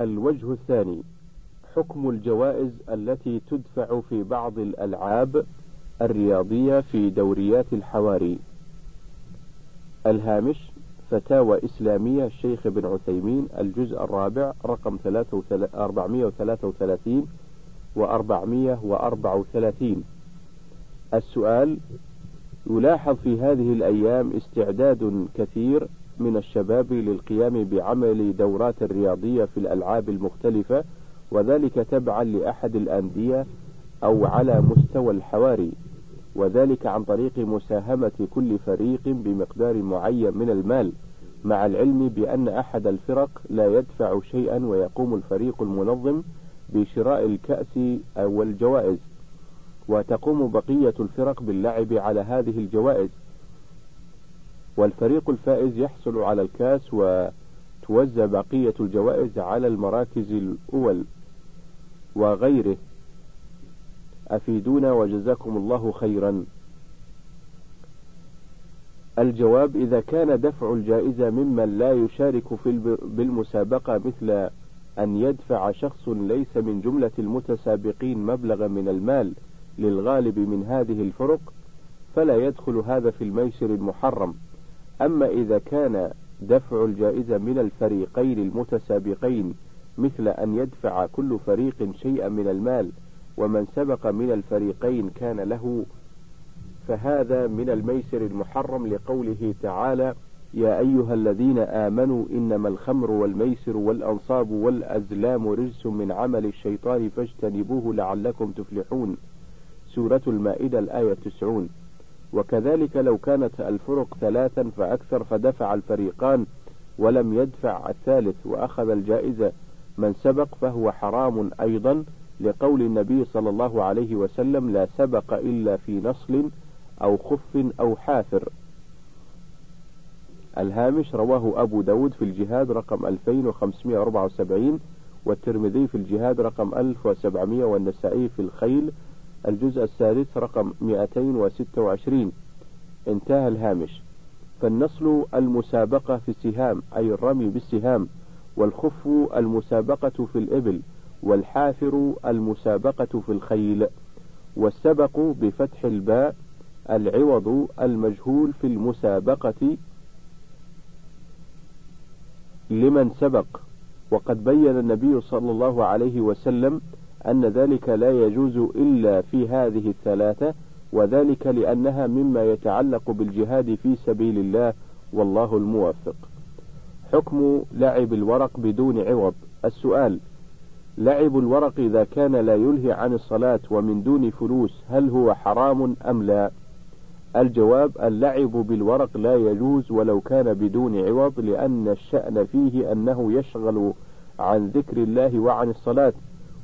الوجه الثاني حكم الجوائز التي تدفع في بعض الألعاب الرياضية في دوريات الحواري. الهامش فتاوى إسلامية الشيخ ابن عثيمين الجزء الرابع رقم 433 و 434 السؤال يلاحظ في هذه الأيام استعداد كثير من الشباب للقيام بعمل دورات رياضية في الألعاب المختلفة وذلك تبعا لأحد الأندية أو على مستوى الحواري وذلك عن طريق مساهمة كل فريق بمقدار معين من المال مع العلم بأن أحد الفرق لا يدفع شيئا ويقوم الفريق المنظم بشراء الكأس أو الجوائز وتقوم بقية الفرق باللعب على هذه الجوائز. والفريق الفائز يحصل على الكاس وتوزع بقية الجوائز على المراكز الأول وغيره. أفيدونا وجزاكم الله خيرا. الجواب إذا كان دفع الجائزة ممن لا يشارك في بالمسابقة مثل أن يدفع شخص ليس من جملة المتسابقين مبلغا من المال للغالب من هذه الفرق فلا يدخل هذا في الميسر المحرم. أما إذا كان دفع الجائزة من الفريقين المتسابقين مثل أن يدفع كل فريق شيئا من المال ومن سبق من الفريقين كان له فهذا من الميسر المحرم لقوله تعالى يا أيها الذين آمنوا إنما الخمر والميسر والأنصاب والأزلام رجس من عمل الشيطان فاجتنبوه لعلكم تفلحون. سورة المائدة الآية 90 وكذلك لو كانت الفرق ثلاثا فأكثر فدفع الفريقان ولم يدفع الثالث وأخذ الجائزة. من سبق فهو حرام أيضا لقول النبي صلى الله عليه وسلم لا سبق إلا في نصل أو خف أو حافر. الهامش رواه أبو داود في الجهاد رقم 2574 والترمذي في الجهاد رقم 1700 والنسائي في الخيل الجزء السادس رقم 226 انتهى الهامش. فالنصل المسابقة في السهام أي الرمي بالسهام والخف المسابقة في الإبل والحافر المسابقة في الخيل. والسبق بفتح الباء العوض المجهول في المسابقة لمن سبق. وقد بين النبي صلى الله عليه وسلم أن ذلك لا يجوز إلا في هذه الثلاثة وذلك لأنها مما يتعلق بالجهاد في سبيل الله والله الموفق. حكم لعب الورق بدون عوض السؤال لعب الورق إذا كان لا يلهي عن الصلاة ومن دون فلوس هل هو حرام أم لا؟ الجواب اللعب بالورق لا يجوز ولو كان بدون عوض لأن الشأن فيه أنه يشغل عن ذكر الله وعن الصلاة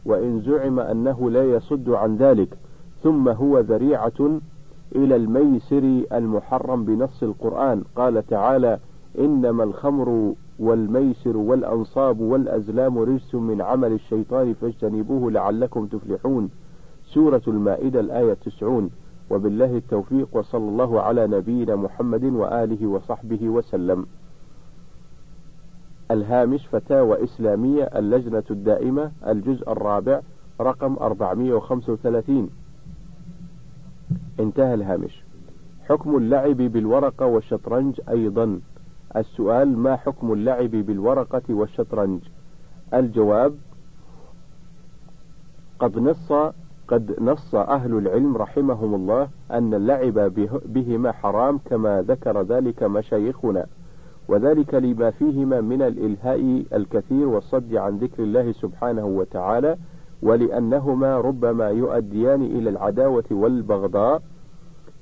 وإن زعم أنه لا يصد عن ذلك ثم هو ذريعة إلى الميسر المحرم بنص القرآن. قال تعالى إنما الخمر والميسر والأنصاب والأزلام رجس من عمل الشيطان فاجتنبوه لعلكم تفلحون. سورة المائدة الآية 90 وبالله التوفيق وصلى الله على نبينا محمد وآله وصحبه وسلم. الهامش فتاوى إسلامية اللجنة الدائمة الجزء الرابع رقم 435 انتهى الهامش. حكم اللعب بالورقة والشطرنج أيضا. السؤال ما حكم اللعب بالورقة والشطرنج؟ الجواب قد نص قد نص أهل العلم رحمهم الله أن اللعب بهما حرام كما ذكر ذلك مشايخنا. وذلك لما فيهما من الإلهاء الكثير والصد عن ذكر الله سبحانه وتعالى ولأنهما ربما يؤديان إلى العداوة والبغضاء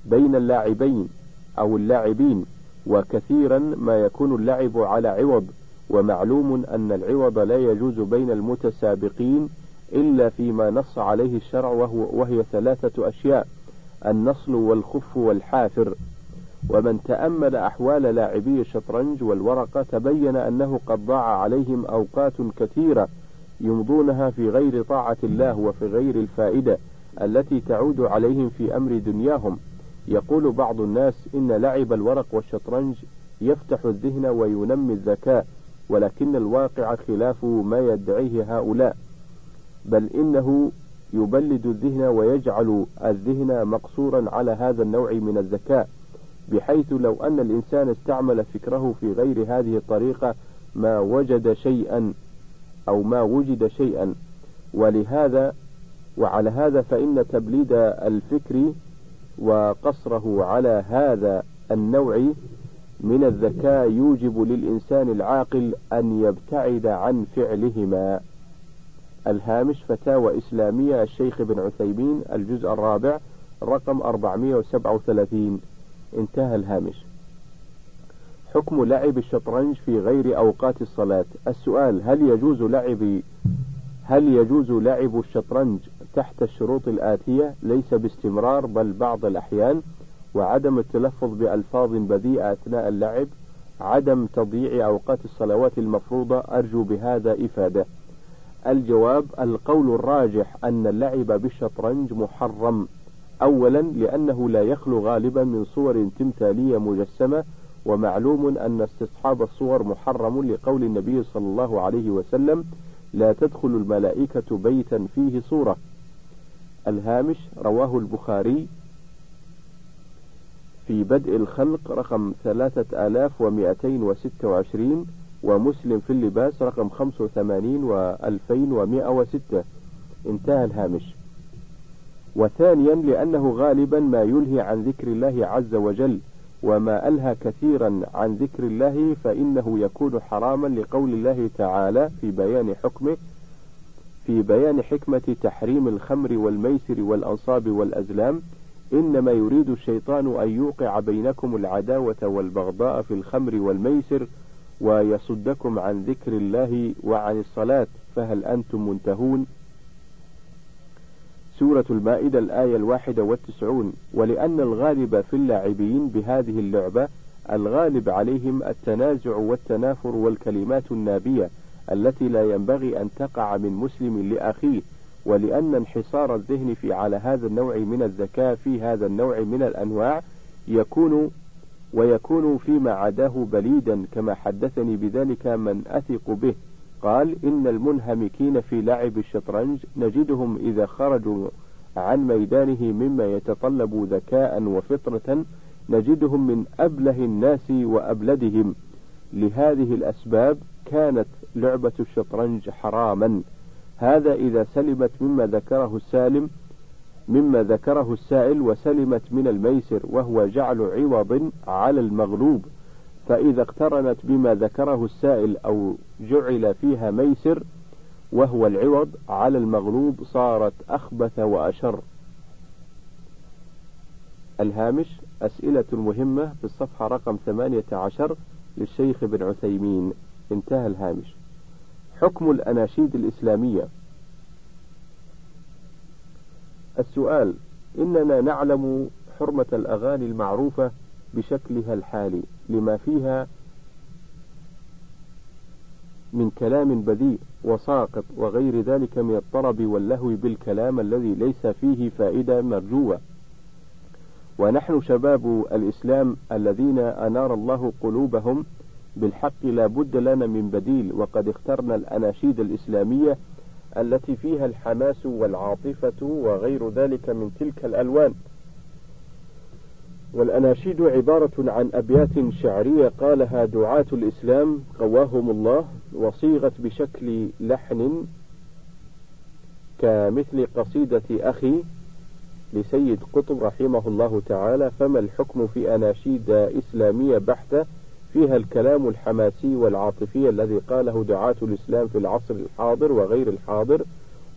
بين اللاعبين أو اللاعبين وكثيرا ما يكون اللعب على عوض ومعلوم أن العوض لا يجوز بين المتسابقين إلا فيما نص عليه الشرع وهو وهي ثلاثة أشياء النصل والخف والحافر. ومن تأمل أحوال لاعبي الشطرنج والورقة تبين أنه قد ضاع عليهم أوقات كثيرة يمضونها في غير طاعة الله وفي غير الفائدة التي تعود عليهم في أمر دنياهم. يقول بعض الناس إن لعب الورق والشطرنج يفتح الذهن وينمي الذكاء ولكن الواقع خلاف ما يدعيه هؤلاء. بل إنه يبلد الذهن ويجعل الذهن مقصورا على هذا النوع من الذكاء. بحيث لو أن الإنسان استعمل فكره في غير هذه الطريقة ما وجد شيئا أو ما وجد شيئا ولهذا وعلى هذا فإن تبليد الفكر وقصره على هذا النوع من الذكاء يوجب للإنسان العاقل أن يبتعد عن فعلهما. الهامش فتاوى إسلامية الشيخ ابن عثيمين الجزء الرابع رقم 437 انتهى الهامش. حكم لعب الشطرنج في غير أوقات الصلاة. السؤال هل يجوز لعب هل يجوز لعب الشطرنج تحت الشروط الآتية؟ ليس باستمرار بل بعض الأحيان. وعدم التلفظ بألفاظ بذيئة أثناء اللعب. عدم تضييع أوقات الصلوات المفروضة. أرجو بهذا إفادة. الجواب القول الراجح أن اللعب بالشطرنج محرم. أولا لأنه لا يخلو غالبا من صور تمثالية مجسمة ومعلوم أن استصحاب الصور محرم لقول النبي صلى الله عليه وسلم لا تدخل الملائكة بيتا فيه صورة. الهامش رواه البخاري في بدء الخلق رقم ثلاثة آلاف ومئتين وستة وعشرين ومسلم في اللباس رقم خمسة وثمانين وألفين ومئة وستة. انتهى الهامش. وثانيا لأنه غالبا ما يلهي عن ذكر الله عز وجل وما ألهى كثيرا عن ذكر الله فإنه يكون حراما لقول الله تعالى في بيان حكمه في بيان حكمة تحريم الخمر والميسر والأنصاب والأزلام. إنما يريد الشيطان أن يوقع بينكم العداوة والبغضاء في الخمر والميسر ويصدكم عن ذكر الله وعن الصلاة فهل أنتم منتهون؟ سورة المائدة الآية الواحدة والتسعون ولأن الغالب في اللاعبين بهذه اللعبة الغالب عليهم التنازع والتنافر والكلمات النابية التي لا ينبغي أن تقع من مسلم لأخيه ولأن انحصار الذهن في على هذا النوع من الذكاء في هذا النوع من الأنواع يكون ويكون فيما عداه بليدا كما حدثني بذلك من أثق به. قال إن المنهمكين في لعب الشطرنج نجدهم إذا خرجوا عن ميدانه مما يتطلب ذكاء وفطرة نجدهم من أبله الناس وأبلدهم. لهذه الأسباب كانت لعبة الشطرنج حراما. هذا إذا سلمت مما ذكره السالم مما ذكره السائل وسلمت من الميسر وهو جعل عوض على المغلوب. فإذا اقترنت بما ذكره السائل أو جعل فيها ميسر وهو العوض على المغلوب صارت أخبث وأشر. الهامش أسئلة مهمة في الصفحة رقم 18 للشيخ ابن عثيمين. انتهى الهامش. حكم الأناشيد الإسلامية. السؤال إننا نعلم حرمة الأغاني المعروفة بشكلها الحالي. لما فيها من كلام بذيء وساقط وغير ذلك من الطرب واللهو بالكلام الذي ليس فيه فائدة مرجوة. ونحن شباب الإسلام الذين أنار الله قلوبهم بالحق لا بد لنا من بديل وقد اخترنا الأناشيد الإسلامية التي فيها الحماس والعاطفة وغير ذلك من تلك الألوان. والأناشيد عبارة عن أبيات شعرية قالها دعاة الإسلام قواهم الله وصيغت بشكل لحن كمثل قصيدة أخي لسيد قطب رحمه الله تعالى فما الحكم في أناشيد إسلامية بحتة؟ فيها الكلام الحماسي والعاطفي الذي قاله دعاة الإسلام في العصر الحاضر وغير الحاضر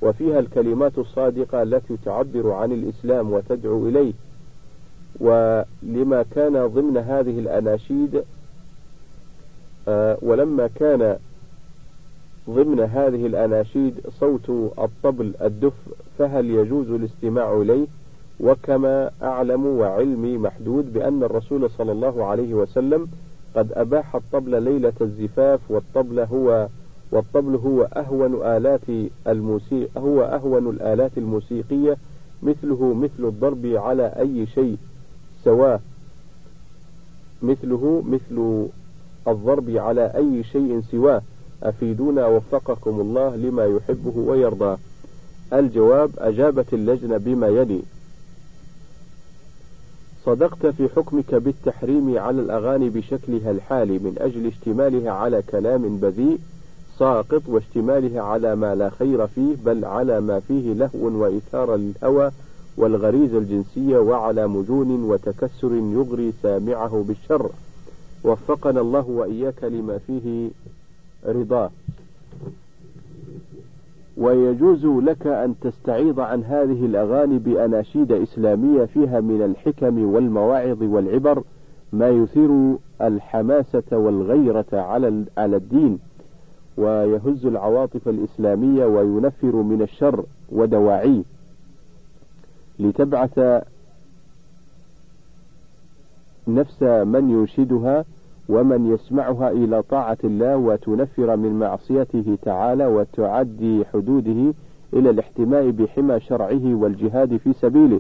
وفيها الكلمات الصادقة التي تعبر عن الإسلام وتدعو إليه. ولما كان ضمن هذه الأناشيد آه، ولما كان ضمن هذه الأناشيد صوت الطبل الدف فهل يجوز الاستماع إليه؟ وكما أعلم وعلمي محدود بأن الرسول صلى الله عليه وسلم قد أباح الطبل ليلة الزفاف والطبل هو والطبل هو أهون آلات الموسيقى هو أهون الآلات الموسيقية مثله مثل الضرب على أي شيء. سواه مثله مثل الضرب على أي شيء سواه. أفيدونا وفقكم الله لما يحبه ويرضاه. الجواب أجابت اللجنة بما يلي. صدقت في حكمك بالتحريم على الأغاني بشكلها الحالي من أجل اشتمالها على كلام بذيء ساقط واشتمالها على ما لا خير فيه بل على ما فيه لهو وإثارة للهوى والغريزة الجنسية وعلى مجون وتكسر يغري سامعه بالشر. وفقنا الله وإياك لما فيه رضاه. ويجوز لك أن تستعيض عن هذه الأغاني بأناشيد إسلامية فيها من الحكم والمواعظ والعبر ما يثير الحماسة والغيرة على على الدين. ويهز العواطف الإسلامية وينفر من الشر ودواعيه. لتبعث نفس من ينشدها ومن يسمعها إلى طاعة الله وتنفر من معصيته تعالى وتعدي حدوده إلى الاحتماء بحمى شرعه والجهاد في سبيله.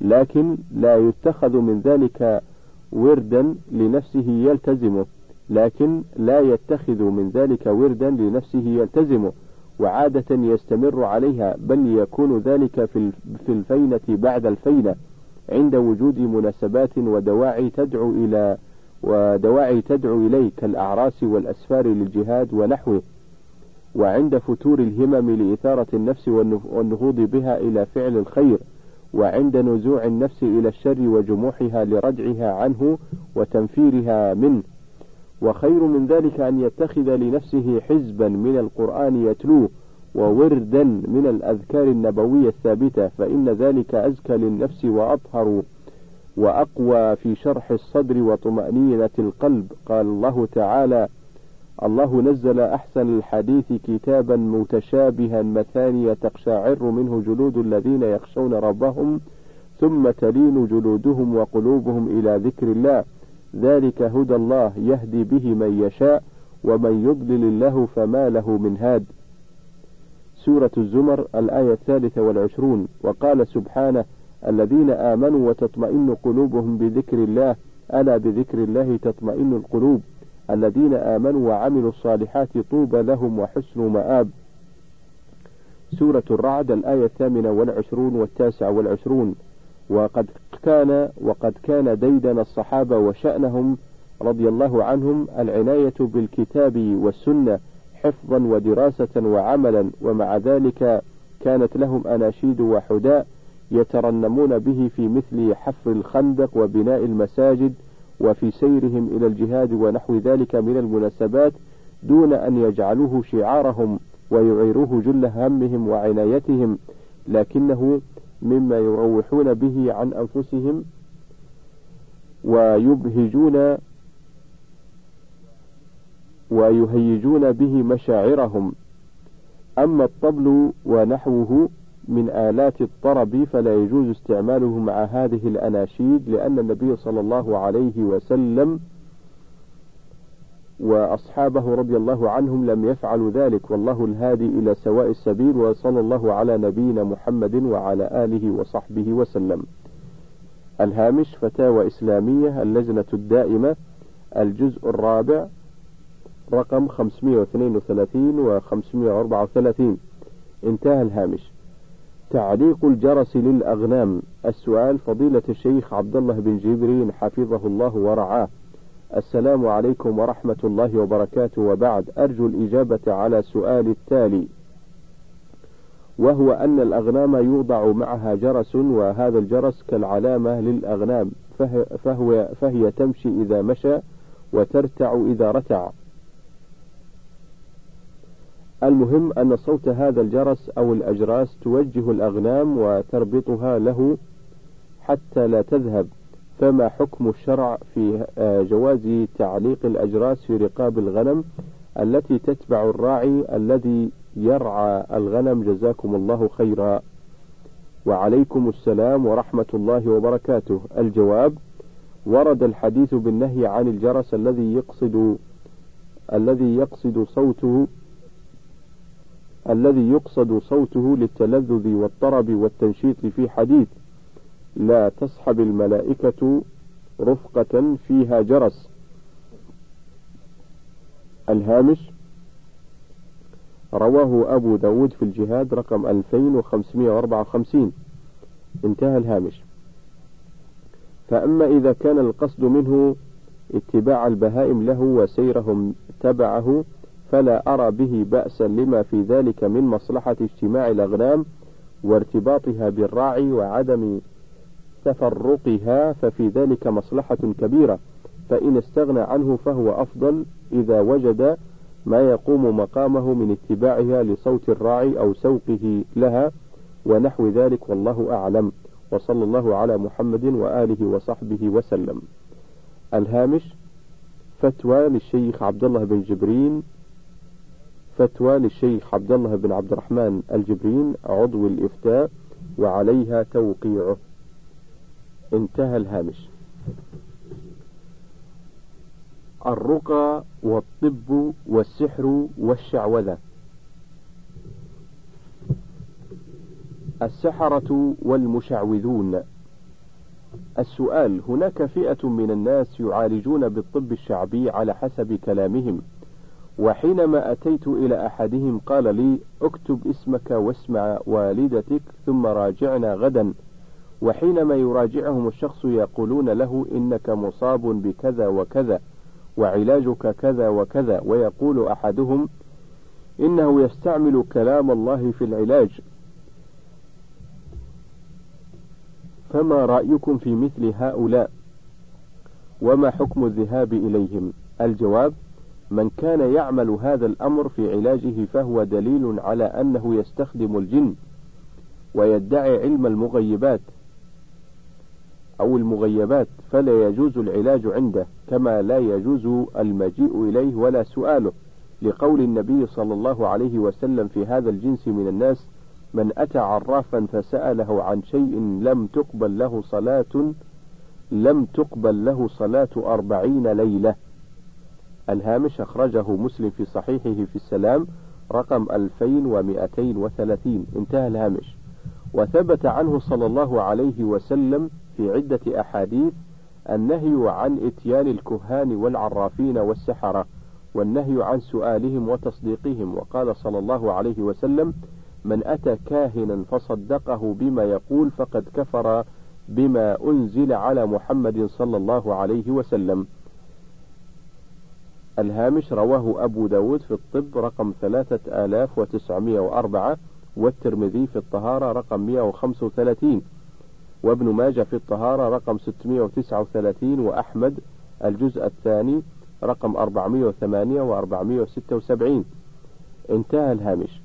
لكن لا يتخذ من ذلك وردا لنفسه يلتزمه. لكن لا يتخذ من ذلك وردا لنفسه يلتزمه. وعادة يستمر عليها بل يكون ذلك في الفينة بعد الفينة عند وجود مناسبات ودواعي تدعو إلى ودواعي تدعو إليه كالأعراس والأسفار للجهاد ونحوه. وعند فتور الهمم لإثارة النفس والنهوض بها إلى فعل الخير وعند نزوع النفس إلى الشر وجموحها لردعها عنه وتنفيرها منه. وخير من ذلك أن يتخذ لنفسه حزبا من القرآن يتلوه ووردا من الأذكار النبوية الثابتة فإن ذلك أزكى للنفس وأطهر وأقوى في شرح الصدر وطمأنينة القلب. قال الله تعالى الله نزل أحسن الحديث كتابا متشابها مثانية تقشعر منه جلود الذين يخشون ربهم ثم تلين جلودهم وقلوبهم إلى ذكر الله ذلك هدى الله يهدي به من يشاء ومن يضلل الله فما له من هاد. سورة الزمر الآية الثالثة والعشرون. وقال سبحانه الذين آمنوا وتطمئن قلوبهم بذكر الله ألا بذكر الله تطمئن القلوب؟ الذين آمنوا وعملوا الصالحات طوبى لهم وحسن مآب. سورة الرعد الآية الثامنة والعشرون والتاسعة والعشرون. وقد كان وقد كان ديدن الصحابة وشأنهم رضي الله عنهم العناية بالكتاب والسنة حفظا ودراسة وعملا ومع ذلك كانت لهم أناشيد وحداء يترنمون به في مثل حفر الخندق وبناء المساجد وفي سيرهم إلى الجهاد ونحو ذلك من المناسبات دون أن يجعلوه شعارهم ويعيروه جل همهم وعنايتهم لكنه مما يروحون به عن أنفسهم ويبهجون ويهيجون به مشاعرهم. أما الطبل ونحوه من آلات الطرب فلا يجوز استعماله مع هذه الأناشيد لأن النبي صلى الله عليه وسلم وأصحابه رضي الله عنهم لم يفعلوا ذلك. والله الهادي إلى سواء السبيل وصلى الله على نبينا محمد وعلى آله وصحبه وسلم. الهامش فتاوى إسلامية اللجنة الدائمة الجزء الرابع رقم 532 و 534 انتهى الهامش. تعليق الجرس للأغنام. السؤال فضيلة الشيخ عبد الله بن جبرين حفظه الله ورعاه. السلام عليكم ورحمة الله وبركاته. وبعد أرجو الإجابة على سؤال التالي وهو أن الأغنام يوضع معها جرس وهذا الجرس كالعلامة للأغنام فهو فهي تمشي إذا مشى وترتع إذا رتع. المهم أن صوت هذا الجرس أو الأجراس توجه الأغنام وتربطها له حتى لا تذهب. فما حكم الشرع في آه، جواز تعليق الأجراس في رقاب الغنم التي تتبع الراعي الذي يرعى الغنم؟ جزاكم الله خيرا. وعليكم السلام ورحمة الله وبركاته. الجواب ورد الحديث بالنهي عن الجرس الذي يقصد الذي يقصد صوته الذي يقصد صوته للتلذذ والطرب والتنشيط في حديث لا تصحب الملائكة رفقة فيها جرس. الهامش رواه أبو داود في الجهاد رقم 2554 انتهى الهامش. فأما إذا كان القصد منه اتباع البهائم له وسيرهم تبعه فلا أرى به بأسا لما في ذلك من مصلحة اجتماع الأغنام وارتباطها بالراعي وعدم تفرقها ففي ذلك مصلحة كبيرة فإن استغنى عنه فهو أفضل إذا وجد ما يقوم مقامه من اتباعها لصوت الراعي أو سوقه لها ونحو ذلك والله أعلم. وصلى الله على محمد وآله وصحبه وسلم. الهامش فتوى للشيخ عبد الله بن جبرين فتوى للشيخ عبد الله بن عبد الرحمن الجبرين عضو الإفتاء وعليها توقيعه. انتهى الهامش. الرقى والطب والسحر والشعوذة. السحرة والمشعوذون. السؤال هناك فئة من الناس يعالجون بالطب الشعبي على حسب كلامهم. وحينما أتيت إلى أحدهم قال لي اكتب اسمك واسم والدتك ثم راجعنا غدا. وحينما يراجعهم الشخص يقولون له إنك مصاب بكذا وكذا وعلاجك كذا وكذا ويقول أحدهم إنه يستعمل كلام الله في العلاج. فما رأيكم في مثل هؤلاء؟ وما حكم الذهاب إليهم؟ الجواب من كان يعمل هذا الأمر في علاجه فهو دليل على أنه يستخدم الجن ويدعي علم المغيبات. أو المغيبات فلا يجوز العلاج عنده كما لا يجوز المجيء إليه ولا سؤاله. لقول النبي صلى الله عليه وسلم في هذا الجنس من الناس من أتى عرافا فسأله عن شيء لم تقبل له صلاة لم تقبل له صلاة أربعين ليلة. الهامش أخرجه مسلم في صحيحه في السلام رقم 2230 انتهى الهامش. وثبت عنه صلى الله عليه وسلم في عدة أحاديث النهي عن إتيان الكهان والعرافين والسحرة والنهي عن سؤالهم وتصديقهم وقال صلى الله عليه وسلم من أتى كاهنا فصدقه بما يقول فقد كفر بما أنزل على محمد صلى الله عليه وسلم. الهامش رواه أبو داود في الطب رقم ثلاثة آلاف وتسعمائة وأربعة والترمذي في الطهارة رقم 135 وابن ماجه في الطهارة رقم 639 وأحمد الجزء الثاني رقم 408 و 476 انتهى الهامش.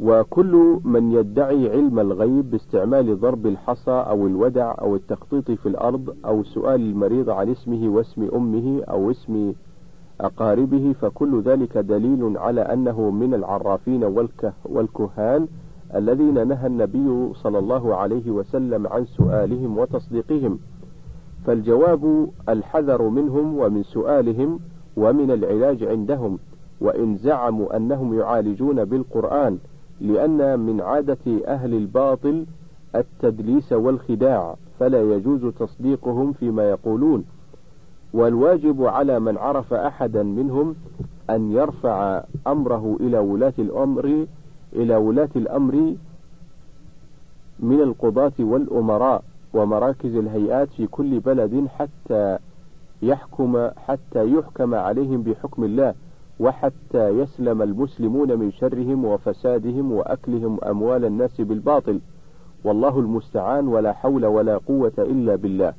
وكل من يدعي علم الغيب باستعمال ضرب الحصى أو الودع أو التخطيط في الأرض أو سؤال المريض عن اسمه واسم أمه أو اسم أقاربه فكل ذلك دليل على أنه من العرافين والكه والكهان الذين نهى النبي صلى الله عليه وسلم عن سؤالهم وتصديقهم. فالجواب الحذر منهم ومن سؤالهم ومن العلاج عندهم وإن زعموا أنهم يعالجون بالقرآن لأن من عادة أهل الباطل التدليس والخداع فلا يجوز تصديقهم فيما يقولون. والواجب على من عرف أحدا منهم أن يرفع أمره إلى ولاة الأمر إلى ولاة الأمر من القضاة والأمراء ومراكز الهيئات في كل بلد حتى يحكم حتى يحكم عليهم بحكم الله وحتى يسلم المسلمون من شرهم وفسادهم وأكلهم أموال الناس بالباطل. والله المستعان ولا حول ولا قوة إلا بالله.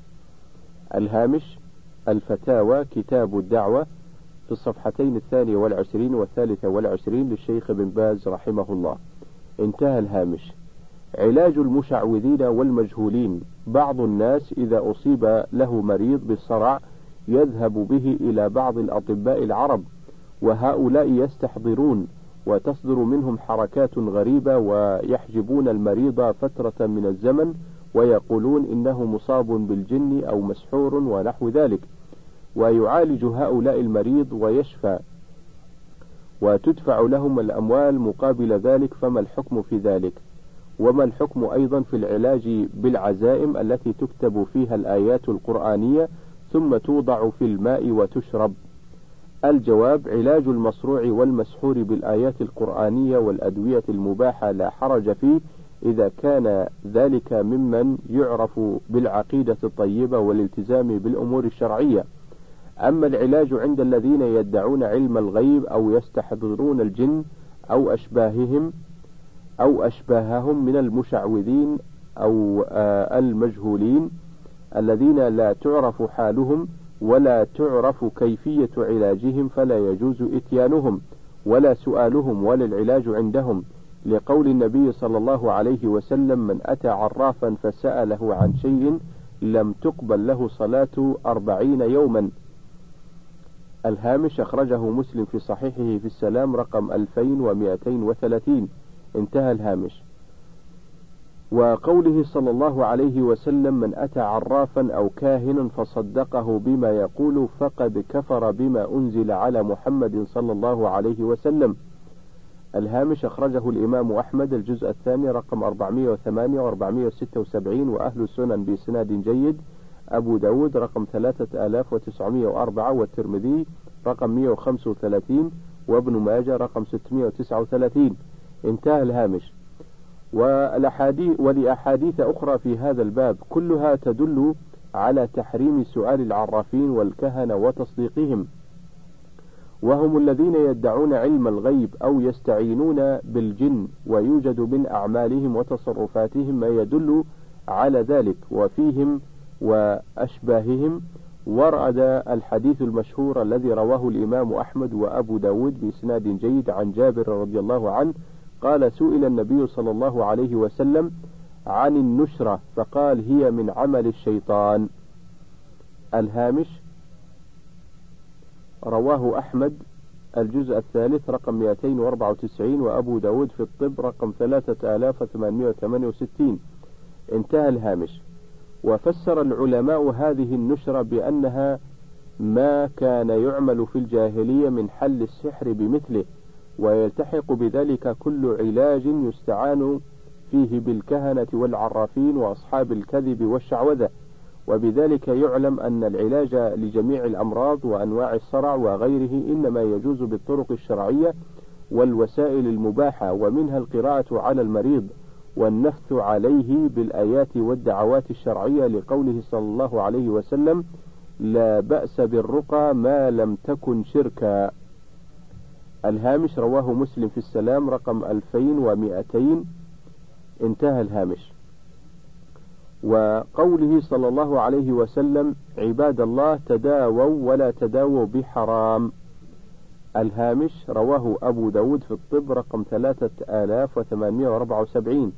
الهامش الفتاوى كتاب الدعوة في الصفحتين الثانية والعشرين والثالثة والعشرين للشيخ بن باز رحمه الله. انتهى الهامش. علاج المشعوذين والمجهولين. بعض الناس إذا أصيب له مريض بالصرع يذهب به إلى بعض الأطباء العرب وهؤلاء يستحضرون وتصدر منهم حركات غريبة ويحجبون المريض فترة من الزمن ويقولون إنه مصاب بالجن أو مسحور ونحو ذلك. ويعالج هؤلاء المريض ويشفى وتدفع لهم الأموال مقابل ذلك فما الحكم في ذلك؟ وما الحكم أيضا في العلاج بالعزائم التي تكتب فيها الآيات القرآنية ثم توضع في الماء وتشرب؟ الجواب علاج المصروع والمسحور بالآيات القرآنية والأدوية المباحة لا حرج فيه إذا كان ذلك ممن يعرف بالعقيدة الطيبة والالتزام بالأمور الشرعية. أما العلاج عند الذين يدعون علم الغيب أو يستحضرون الجن أو أشباههم أو أشباههم من المشعوذين أو آه، المجهولين الذين لا تعرف حالهم ولا تعرف كيفية علاجهم فلا يجوز إتيانهم ولا سؤالهم ولا العلاج عندهم. لقول النبي صلى الله عليه وسلم من أتى عرافا فسأله عن شيء لم تقبل له صلاة أربعين يوما الهامش أخرجه مسلم في صحيحه في السلام رقم 2230 انتهى الهامش. وقوله صلى الله عليه وسلم من أتى عرافا أو كاهنا فصدقه بما يقول فقد كفر بما أنزل على محمد صلى الله عليه وسلم. الهامش أخرجه الإمام أحمد الجزء الثاني رقم 408 و 476 وأهل السنن بإسناد جيد. أبو داود رقم 3904 والترمذي رقم 135 وابن ماجه رقم 639 انتهى الهامش. والأحاديث ولأحاديث أخرى في هذا الباب كلها تدل على تحريم سؤال العرافين والكهنة وتصديقهم. وهم الذين يدعون علم الغيب أو يستعينون بالجن ويوجد من أعمالهم وتصرفاتهم ما يدل على ذلك. وفيهم وأشباههم ورد الحديث المشهور الذي رواه الإمام أحمد وأبو داود بإسناد جيد عن جابر رضي الله عنه قال سئل النبي صلى الله عليه وسلم عن النشرة فقال هي من عمل الشيطان. الهامش رواه أحمد الجزء الثالث رقم 294 وأبو داود في الطب رقم 3868 انتهى الهامش. وفسر العلماء هذه النشرة بأنها ما كان يعمل في الجاهلية من حل السحر بمثله ويلتحق بذلك كل علاج يستعان فيه بالكهنة والعرافين وأصحاب الكذب والشعوذة. وبذلك يعلم أن العلاج لجميع الأمراض وأنواع الصرع وغيره إنما يجوز بالطرق الشرعية والوسائل المباحة ومنها القراءة على المريض. والنفث عليه بالآيات والدعوات الشرعية لقوله صلى الله عليه وسلم لا بأس بالرقى ما لم تكن شركا. الهامش رواه مسلم في السلام رقم 2200 انتهى الهامش. وقوله صلى الله عليه وسلم عباد الله تداووا ولا تداووا بحرام. الهامش رواه أبو داود في الطب رقم 3874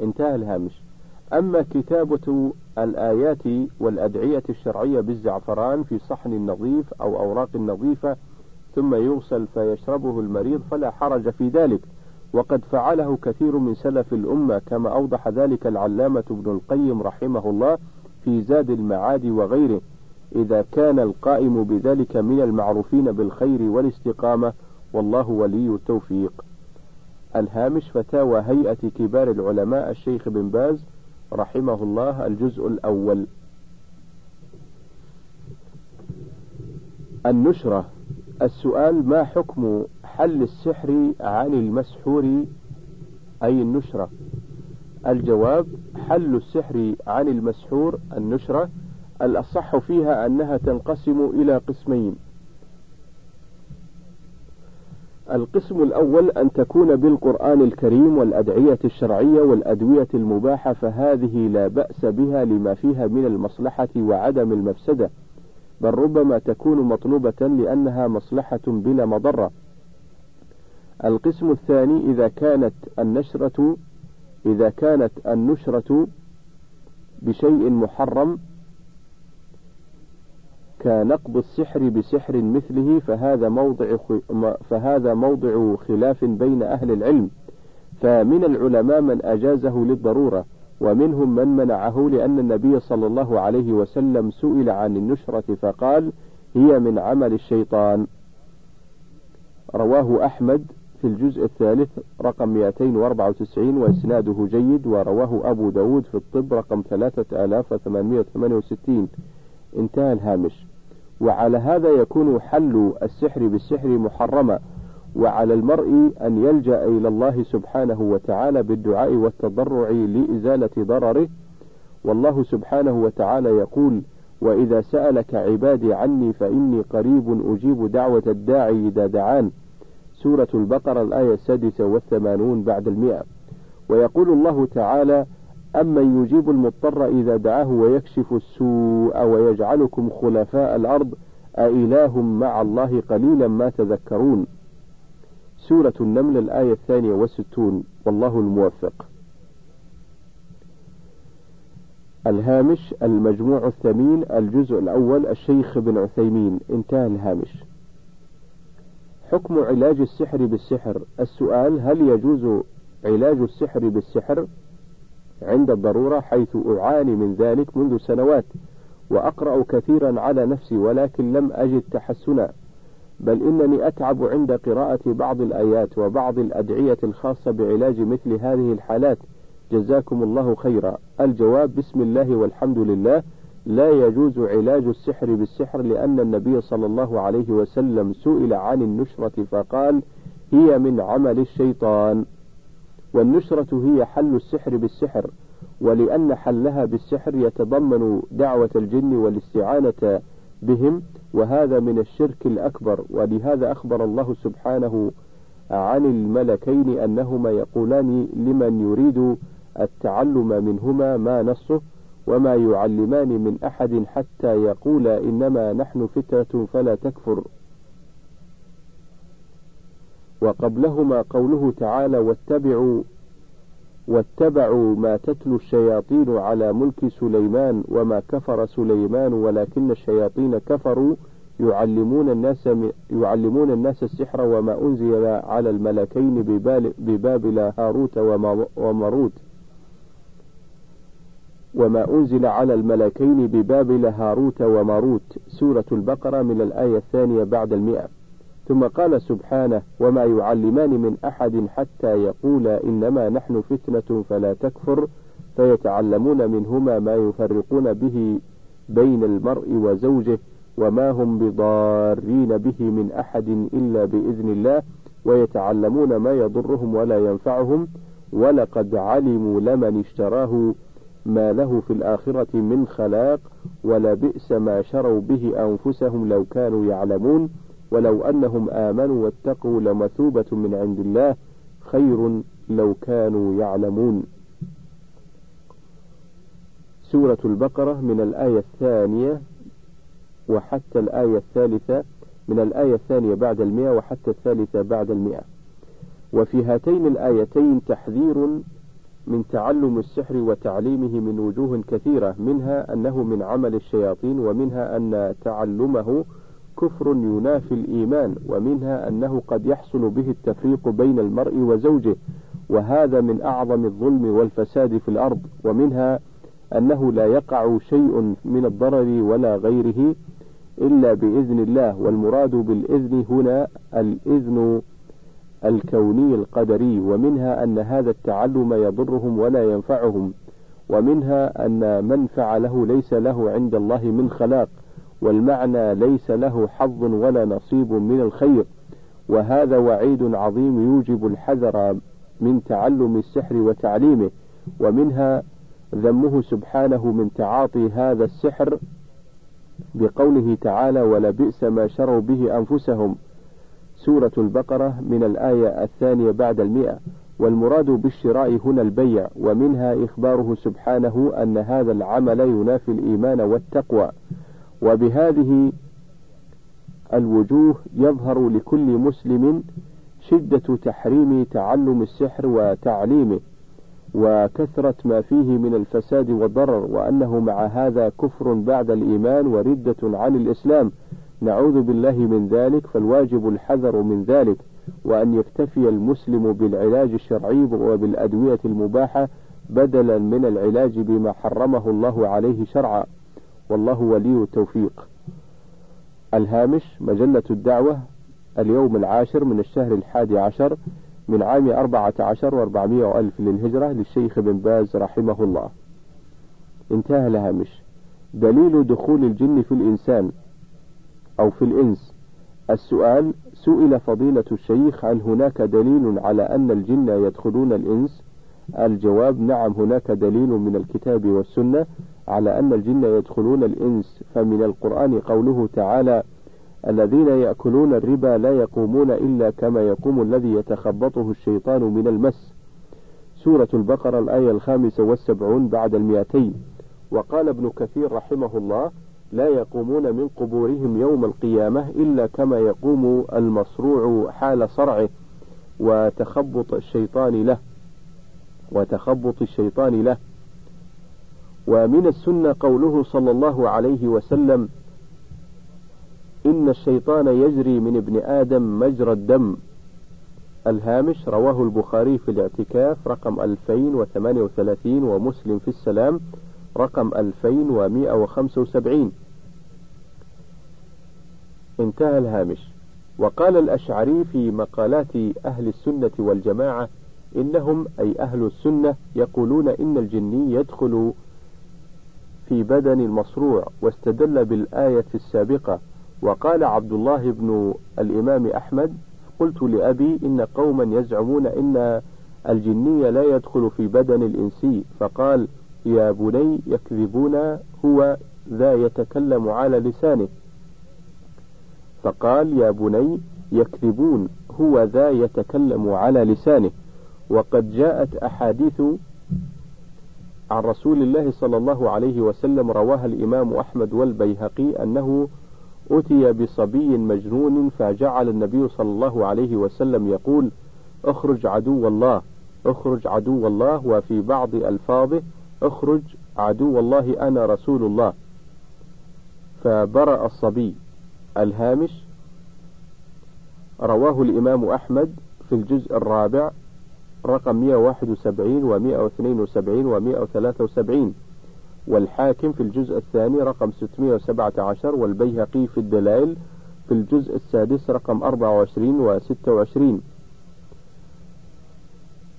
انتهى الهامش. أما كتابة الآيات والأدعية الشرعية بالزعفران في صحن نظيف أو أوراق نظيفة ثم يغسل فيشربه المريض فلا حرج في ذلك. وقد فعله كثير من سلف الأمة كما أوضح ذلك العلامة ابن القيم رحمه الله في زاد المعاد وغيره. إذا كان القائم بذلك من المعروفين بالخير والاستقامة والله ولي التوفيق. الهامش فتاوى هيئة كبار العلماء الشيخ بن باز رحمه الله الجزء الأول. النشرة. السؤال ما حكم حل السحر عن المسحور؟ أي النشرة؟ الجواب حل السحر عن المسحور النشرة. الأصح فيها أنها تنقسم إلى قسمين القسم الأول أن تكون بالقرآن الكريم والأدعية الشرعية والأدوية المباحة فهذه لا بأس بها لما فيها من المصلحة وعدم المفسدة بل ربما تكون مطلوبة لأنها مصلحة بلا مضرة. القسم الثاني إذا كانت النشرة إذا كانت النشرة بشيء محرم كنقض السحر بسحر مثله فهذا موضع فهذا موضع خلاف بين أهل العلم. فمن العلماء من أجازه للضرورة ومنهم من منعه لأن النبي صلى الله عليه وسلم سئل عن النشرة فقال هي من عمل الشيطان. رواه أحمد في الجزء الثالث رقم 294 وإسناده جيد ورواه أبو داود في الطب رقم 3868 انتهى الهامش. وعلى هذا يكون حل السحر بالسحر محرما وعلى المرء أن يلجأ إلى الله سبحانه وتعالى بالدعاء والتضرع لإزالة ضرره. والله سبحانه وتعالى يقول وإذا سألك عبادي عني فإني قريب أجيب دعوة الداعي إذا دعان. سورة البقرة الآية السادسة والثمانون بعد المئة. ويقول الله تعالى أمن يجيب المضطر إذا دعاه ويكشف السوء ويجعلكم خلفاء الأرض أإله مع الله قليلا ما تذكرون. سورة النمل الآية الثانية والستون والله الموفق. الهامش المجموع الثمين الجزء الأول الشيخ بن عثيمين. انتهى الهامش. حكم علاج السحر بالسحر. السؤال هل يجوز علاج السحر بالسحر؟ عند الضرورة حيث أعاني من ذلك منذ سنوات وأقرأ كثيرا على نفسي ولكن لم أجد تحسنا بل إنني أتعب عند قراءة بعض الآيات وبعض الأدعية الخاصة بعلاج مثل هذه الحالات. جزاكم الله خيرا. الجواب بسم الله والحمد لله. لا يجوز علاج السحر بالسحر لأن النبي صلى الله عليه وسلم سئل عن النشرة فقال هي من عمل الشيطان. والنشرة هي حل السحر بالسحر ولأن حلها بالسحر يتضمن دعوة الجن والاستعانة بهم وهذا من الشرك الأكبر. ولهذا أخبر الله سبحانه عن الملكين أنهما يقولان لمن يريد التعلم منهما ما نصه وما يعلمان من أحد حتى يقول إنما نحن فترة فلا تكفر. وقبلهما قوله تعالى واتبعوا واتبعوا ما تتلو الشياطين على ملك سليمان وما كفر سليمان ولكن الشياطين كفروا يعلمون الناس يعلمون الناس السحر وما أنزل على الملكين ببابل هاروت وماروت وما أنزل على الملكين ببابل هاروت وماروت. سورة البقرة من الآية الثانية بعد المئة. ثم قال سبحانه وما يعلمان من أحد حتى يقولا إنما نحن فتنة فلا تكفر فيتعلمون منهما ما يفرقون به بين المرء وزوجه وما هم بضارين به من أحد إلا بإذن الله ويتعلمون ما يضرهم ولا ينفعهم ولقد علموا لمن اشتراه ما له في الآخرة من خلاق ولبئس ما شروا به أنفسهم لو كانوا يعلمون ولو أنهم آمنوا واتقوا لمثوبة من عند الله خير لو كانوا يعلمون. سورة البقرة من الآية الثانية وحتى الآية الثالثة من الآية الثانية بعد المئة وحتى الثالثة بعد المئة. وفي هاتين الآيتين تحذير من تعلم السحر وتعليمه من وجوه كثيرة منها أنه من عمل الشياطين ومنها أن تعلمه كفر ينافي الإيمان ومنها أنه قد يحصل به التفريق بين المرء وزوجه وهذا من أعظم الظلم والفساد في الأرض ومنها أنه لا يقع شيء من الضرر ولا غيره إلا بإذن الله والمراد بالإذن هنا الإذن الكوني القدري ومنها أن هذا التعلم يضرهم ولا ينفعهم ومنها أن من فعله ليس له عند الله من خلاق. والمعنى ليس له حظ ولا نصيب من الخير وهذا وعيد عظيم يوجب الحذر من تعلم السحر وتعليمه ومنها ذمه سبحانه من تعاطي هذا السحر بقوله تعالى ولبئس ما شروا به أنفسهم سورة البقرة من الآية الثانية بعد المئة. والمراد بالشراء هنا البيع ومنها إخباره سبحانه أن هذا العمل ينافي الإيمان والتقوى. وبهذه الوجوه يظهر لكل مسلم شدة تحريم تعلم السحر وتعليمه وكثرة ما فيه من الفساد والضرر وأنه مع هذا كفر بعد الإيمان وردة عن الإسلام. نعوذ بالله من ذلك فالواجب الحذر من ذلك وأن يكتفي المسلم بالعلاج الشرعي وبالأدوية المباحة بدلا من العلاج بما حرمه الله عليه شرعا. والله ولي التوفيق. الهامش مجلة الدعوة اليوم العاشر من الشهر الحادي عشر من عام أربعة عشر وأربعمائة ألف للهجرة للشيخ بن باز رحمه الله. انتهى الهامش. دليل دخول الجن في الإنسان أو في الإنس. السؤال سئل فضيلة الشيخ هل هناك دليل على أن الجن يدخلون الإنس؟ الجواب نعم هناك دليل من الكتاب والسنة على أن الجن يدخلون الإنس فمن القرآن قوله تعالى الذين يأكلون الربا لا يقومون إلا كما يقوم الذي يتخبطه الشيطان من المس. سورة البقرة الآية الخامسة والسبعون بعد المئتين. وقال ابن كثير رحمه الله لا يقومون من قبورهم يوم القيامة إلا كما يقوم المصروع حال صرعه وتخبط الشيطان له وتخبط الشيطان له. ومن السنة قوله صلى الله عليه وسلم إن الشيطان يجري من ابن آدم مجرى الدم. الهامش رواه البخاري في الاعتكاف رقم 2038 ومسلم في السلام رقم 2175 انتهى الهامش. وقال الأشعري في مقالات أهل السنة والجماعة إنهم أي أهل السنة يقولون إن الجني يدخل في بدن المصروع واستدل بالآية السابقة وقال عبد الله بن الإمام أحمد قلت لأبي إن قوما يزعمون إن الجني لا يدخل في بدن الإنسي فقال يا بني يكذبون هو ذا يتكلم على لسانه. فقال يا بني يكذبون هو ذا يتكلم على لسانه. وقد جاءت أحاديث عن رسول الله صلى الله عليه وسلم رواها الإمام أحمد والبيهقي أنه أتي بصبي مجنون فجعل النبي صلى الله عليه وسلم يقول اخرج عدو الله اخرج عدو الله وفي بعض ألفاظه اخرج عدو الله أنا رسول الله. فبرأ الصبي الهامش. رواه الإمام أحمد في الجزء الرابع رقم 171 و 172 و 173 والحاكم في الجزء الثاني رقم 617 والبيهقي في الدلائل في الجزء السادس رقم 24 و 26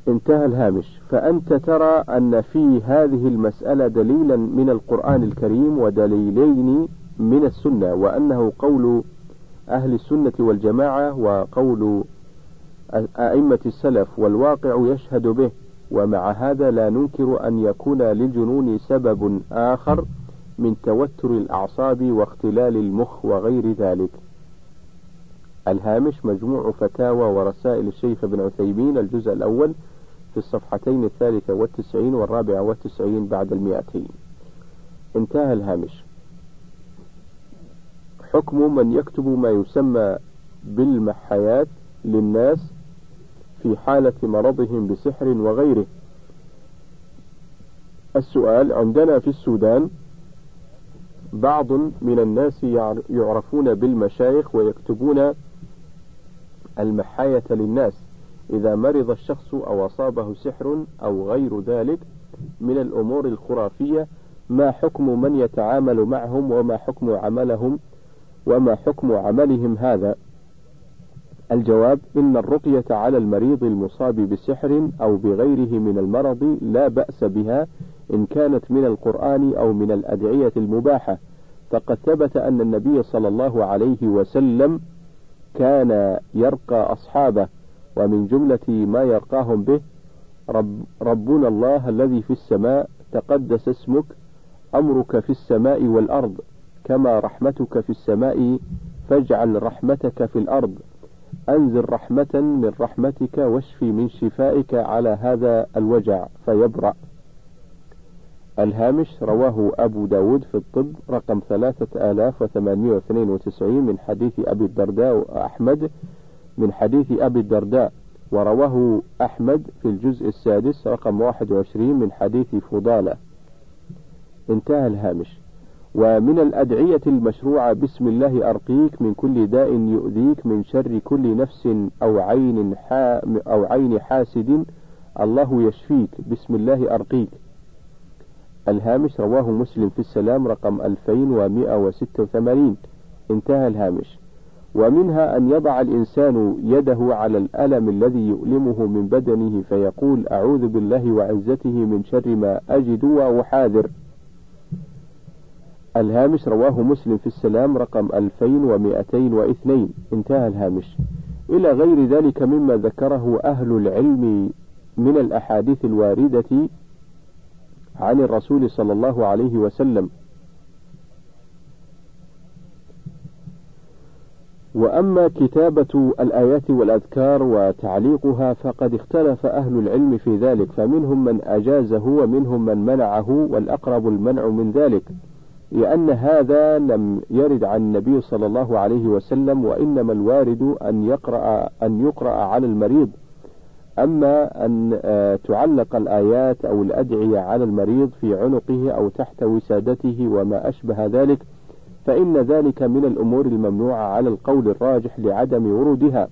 انتهى الهامش. فأنت ترى أن في هذه المسألة دليلا من القرآن الكريم ودليلين من السنة وأنه قول أهل السنة والجماعة وقول أئمة السلف والواقع يشهد به ومع هذا لا ننكر أن يكون للجنون سبب آخر من توتر الأعصاب واختلال المخ وغير ذلك. الهامش مجموع فتاوى ورسائل الشيخ ابن عثيمين الجزء الأول في الصفحتين الثالثة والتسعين والرابعة والتسعين بعد المئتين. انتهى الهامش. حكم من يكتب ما يسمى بالمحيات للناس في حالة مرضهم بسحر وغيره. السؤال عندنا في السودان بعض من الناس يعرفون بالمشايخ ويكتبون المحاية للناس إذا مرض الشخص أو أصابه سحر أو غير ذلك من الأمور الخرافية ما حكم من يتعامل معهم وما حكم عملهم وما حكم عملهم هذا الجواب إن الرقية على المريض المصاب بسحر أو بغيره من المرض لا بأس بها إن كانت من القرآن أو من الأدعية المباحة. فقد ثبت أن النبي صلى الله عليه وسلم كان يرقى أصحابه ومن جملة ما يرقاهم به رب ربنا الله الذي في السماء تقدس اسمك أمرك في السماء والأرض كما رحمتك في السماء فاجعل رحمتك في الأرض. أنزل رحمة من رحمتك واشفي من شفائك على هذا الوجع فيبرأ. الهامش رواه أبو داود في الطب رقم ثلاثة آلاف وثمانمائة واثنين وتسعين من حديث أبي الدرداء وأحمد من حديث أبي الدرداء ورواه أحمد في الجزء السادس رقم واحد وعشرين من حديث فضالة. انتهى الهامش. ومن الأدعية المشروعة بسم الله أرقيك من كل داء يؤذيك من شر كل نفس أو عين أو عين حاسد الله يشفيك. بسم الله أرقيك. الهامش رواه مسلم في السلام رقم 2186 انتهى الهامش. ومنها أن يضع الإنسان يده على الألم الذي يؤلمه من بدنه فيقول أعوذ بالله وعزته من شر ما أجد وأحاذر. الهامش رواه مسلم في السلام رقم 2202 انتهى الهامش. إلى غير ذلك مما ذكره أهل العلم من الأحاديث الواردة عن الرسول صلى الله عليه وسلم. وأما كتابة الآيات والأذكار وتعليقها فقد اختلف أهل العلم في ذلك فمنهم من أجازه ومنهم من منعه والأقرب المنع من ذلك. لأن هذا لم يرد عن النبي صلى الله عليه وسلم وإنما الوارد أن يقرأ أن يقرأ على المريض. أما أن آه، تعلق الآيات أو الأدعية على المريض في عنقه أو تحت وسادته وما أشبه ذلك فإن ذلك من الأمور الممنوعة على القول الراجح لعدم ورودها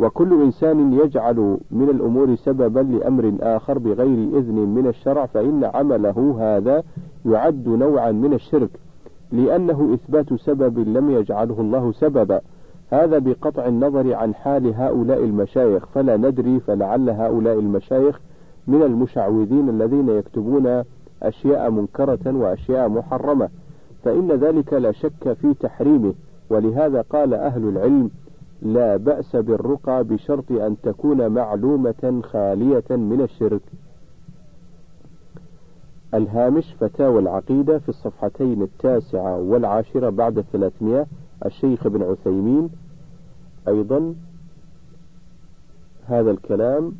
وكل إنسان يجعل من الأمور سببا لأمر آخر بغير إذن من الشرع فإن عمله هذا يعد نوعا من الشرك لأنه إثبات سبب لم يجعله الله سببا. هذا بقطع النظر عن حال هؤلاء المشايخ فلا ندري فلعل هؤلاء المشايخ من المشعوذين الذين يكتبون أشياء منكرة وأشياء محرمة فإن ذلك لا شك في تحريمه. ولهذا قال أهل العلم لا بأس بالرقى بشرط أن تكون معلومة خالية من الشرك. الهامش فتاوى العقيدة في الصفحتين التاسعة والعاشرة بعد الثلاثمائة الشيخ ابن عثيمين. أيضا هذا الكلام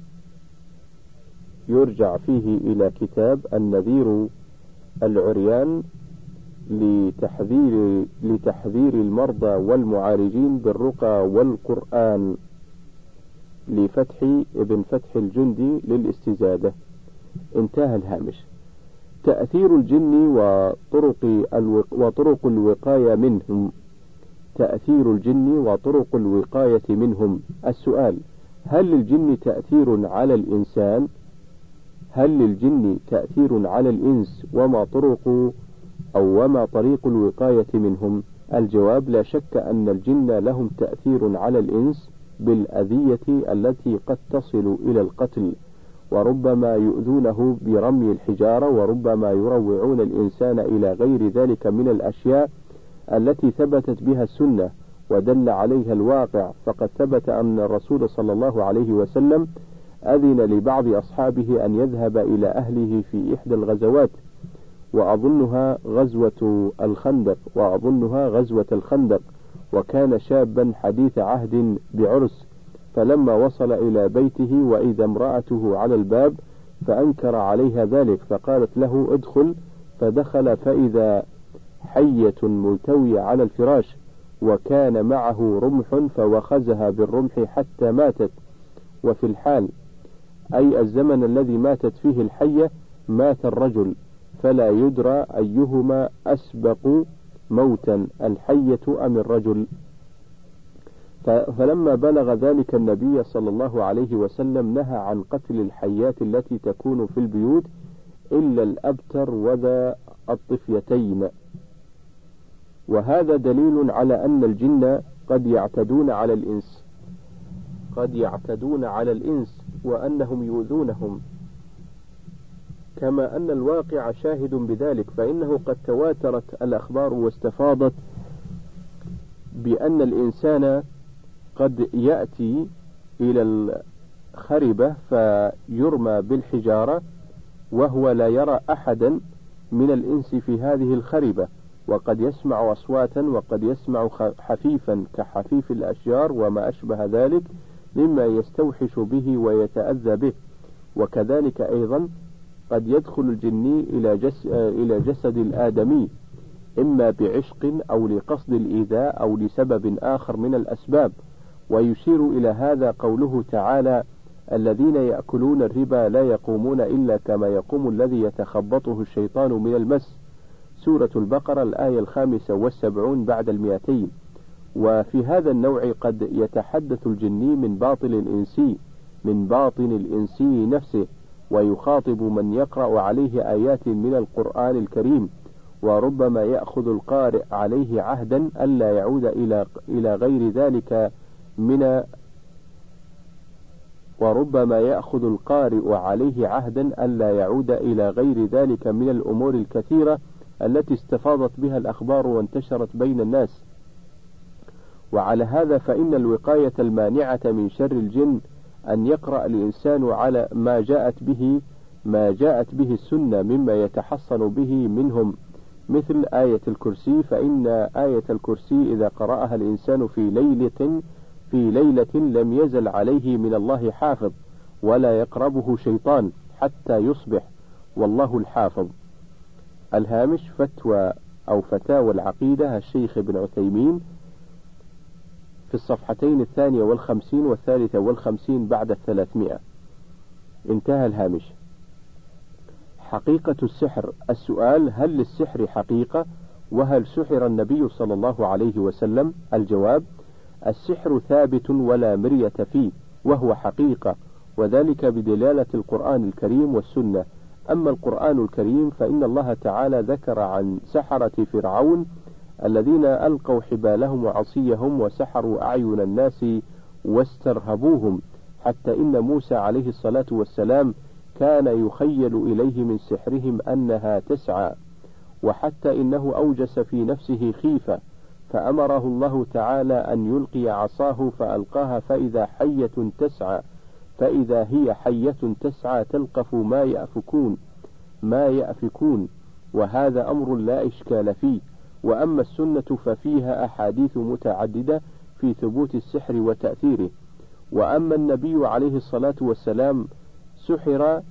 يرجع فيه إلى كتاب النذير العريان لتحذير لتحذير المرضى والمعالجين بالرقى والقرآن لفتح ابن فتح الجندي للاستزادة. انتهى الهامش. تأثير الجن وطرق وطرق الوقاية منهم. تأثير الجن وطرق الوقاية منهم. السؤال هل للجن تأثير على الإنسان؟ هل للجن تأثير على الإنس؟ وما طرق أو وما طريق الوقاية منهم؟ الجواب لا شك أن الجن لهم تأثير على الإنس بالأذية التي قد تصل إلى القتل. وربما يؤذونه برمي الحجارة وربما يروعون الإنسان إلى غير ذلك من الأشياء التي ثبتت بها السنة ودل عليها الواقع. فقد ثبت أن الرسول صلى الله عليه وسلم أذن لبعض أصحابه أن يذهب إلى أهله في إحدى الغزوات وأظنها غزوة الخندق وأظنها غزوة الخندق وكان شابا حديث عهد بعرس. فلما وصل إلى بيته وإذا امرأته على الباب فأنكر عليها ذلك فقالت له ادخل فدخل فإذا حية ملتوية على الفراش وكان معه رمح فوخزها بالرمح حتى ماتت. وفي الحال أي الزمن الذي ماتت فيه الحية مات الرجل فلا يدرى أيهما أسبق موتا الحية أم الرجل؟ فلما بلغ ذلك النبي صلى الله عليه وسلم نهى عن قتل الحيات التي تكون في البيوت إلا الأبتر وذا الطفيتين وهذا دليل على أن الجن قد يعتدون على الإنس قد يعتدون على الإنس وأنهم يؤذونهم. كما أن الواقع شاهد بذلك فإنه قد تواترت الأخبار واستفاضت بأن الإنسان قد يأتي إلى الخربة فيرمى بالحجارة وهو لا يرى أحدا من الإنس في هذه الخربة وقد يسمع أصواتا وقد يسمع حفيفا كحفيف الأشجار وما أشبه ذلك مما يستوحش به ويتأذى به. وكذلك أيضا قد يدخل الجني إلى, جس إلى جسد الآدمي إما بعشق أو لقصد الإيذاء أو لسبب آخر من الأسباب. ويشير إلى هذا قوله تعالى الذين يأكلون الربا لا يقومون إلا كما يقوم الذي يتخبطه الشيطان من المس. سورة البقرة الآية الخامسة والسبعون بعد المئتين. وفي هذا النوع قد يتحدث الجني من باطل الإنسي من باطن الإنسي نفسه ويخاطب من يقرأ عليه آيات من القرآن الكريم وربما يأخذ القارئ عليه عهدا ألا يعود إلى إلى غير ذلك من وربما يأخذ القارئ عليه عهدا ألا يعود إلى غير ذلك من الأمور الكثيرة التي استفاضت بها الأخبار وانتشرت بين الناس. وعلى هذا فإن الوقاية المانعة من شر الجن أن يقرأ الإنسان على ما جاءت به ما جاءت به السنة مما يتحصن به منهم. مثل آية الكرسي فإن آية الكرسي إذا قرأها الإنسان في ليلة في ليلة لم يزل عليه من الله حافظ ولا يقربه شيطان حتى يصبح والله الحافظ. الهامش فتوى أو فتاوى العقيدة الشيخ ابن عثيمين في الصفحتين الثانية والخمسين والثالثة والخمسين بعد الثلاثمائة. انتهى الهامش. حقيقة السحر. السؤال هل للسحر حقيقة؟ وهل سحر النبي صلى الله عليه وسلم؟ الجواب السحر ثابت ولا مرية فيه وهو حقيقة وذلك بدلالة القرآن الكريم والسنة. أما القرآن الكريم فإن الله تعالى ذكر عن سحرة فرعون الذين ألقوا حبالهم وعصيهم وسحروا أعين الناس واسترهبوهم حتى إن موسى عليه الصلاة والسلام كان يخيل إليه من سحرهم أنها تسعى وحتى إنه أوجس في نفسه خيفة. فأمره الله تعالى أن يلقي عصاه فألقاها فإذا حية تسعى فإذا هي حية تسعى تلقف ما يأفكون ما يأفكون وهذا أمر لا إشكال فيه. وأما السنة ففيها أحاديث متعددة في ثبوت السحر وتأثيره. وأما النبي عليه الصلاة والسلام سحر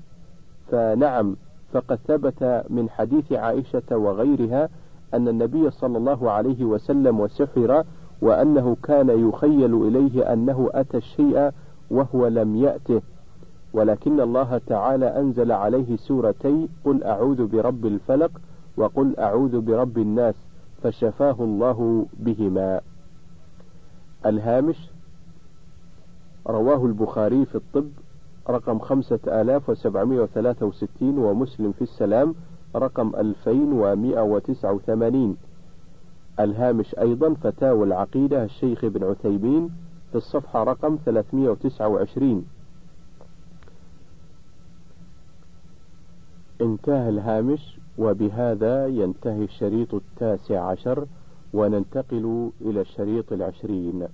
فنعم فقد ثبت من حديث عائشة وغيرها أن النبي صلى الله عليه وسلم سحر وأنه كان يخيل إليه أنه أتى الشيء وهو لم يأته. ولكن الله تعالى أنزل عليه سورتي قل أعوذ برب الفلق وقل أعوذ برب الناس فشفاه الله بهما. الهامش رواه البخاري في الطب رقم خمسة آلاف وسبعمائة وثلاثة وستين ومسلم في السلام رقم ألفين ومائة وتسعة وثمانين. الهامش أيضا فتاوى العقيدة الشيخ ابن عثيمين في الصفحة رقم 329 انتهى الهامش وبهذا ينتهي الشريط التاسع عشر وننتقل إلى الشريط العشرين.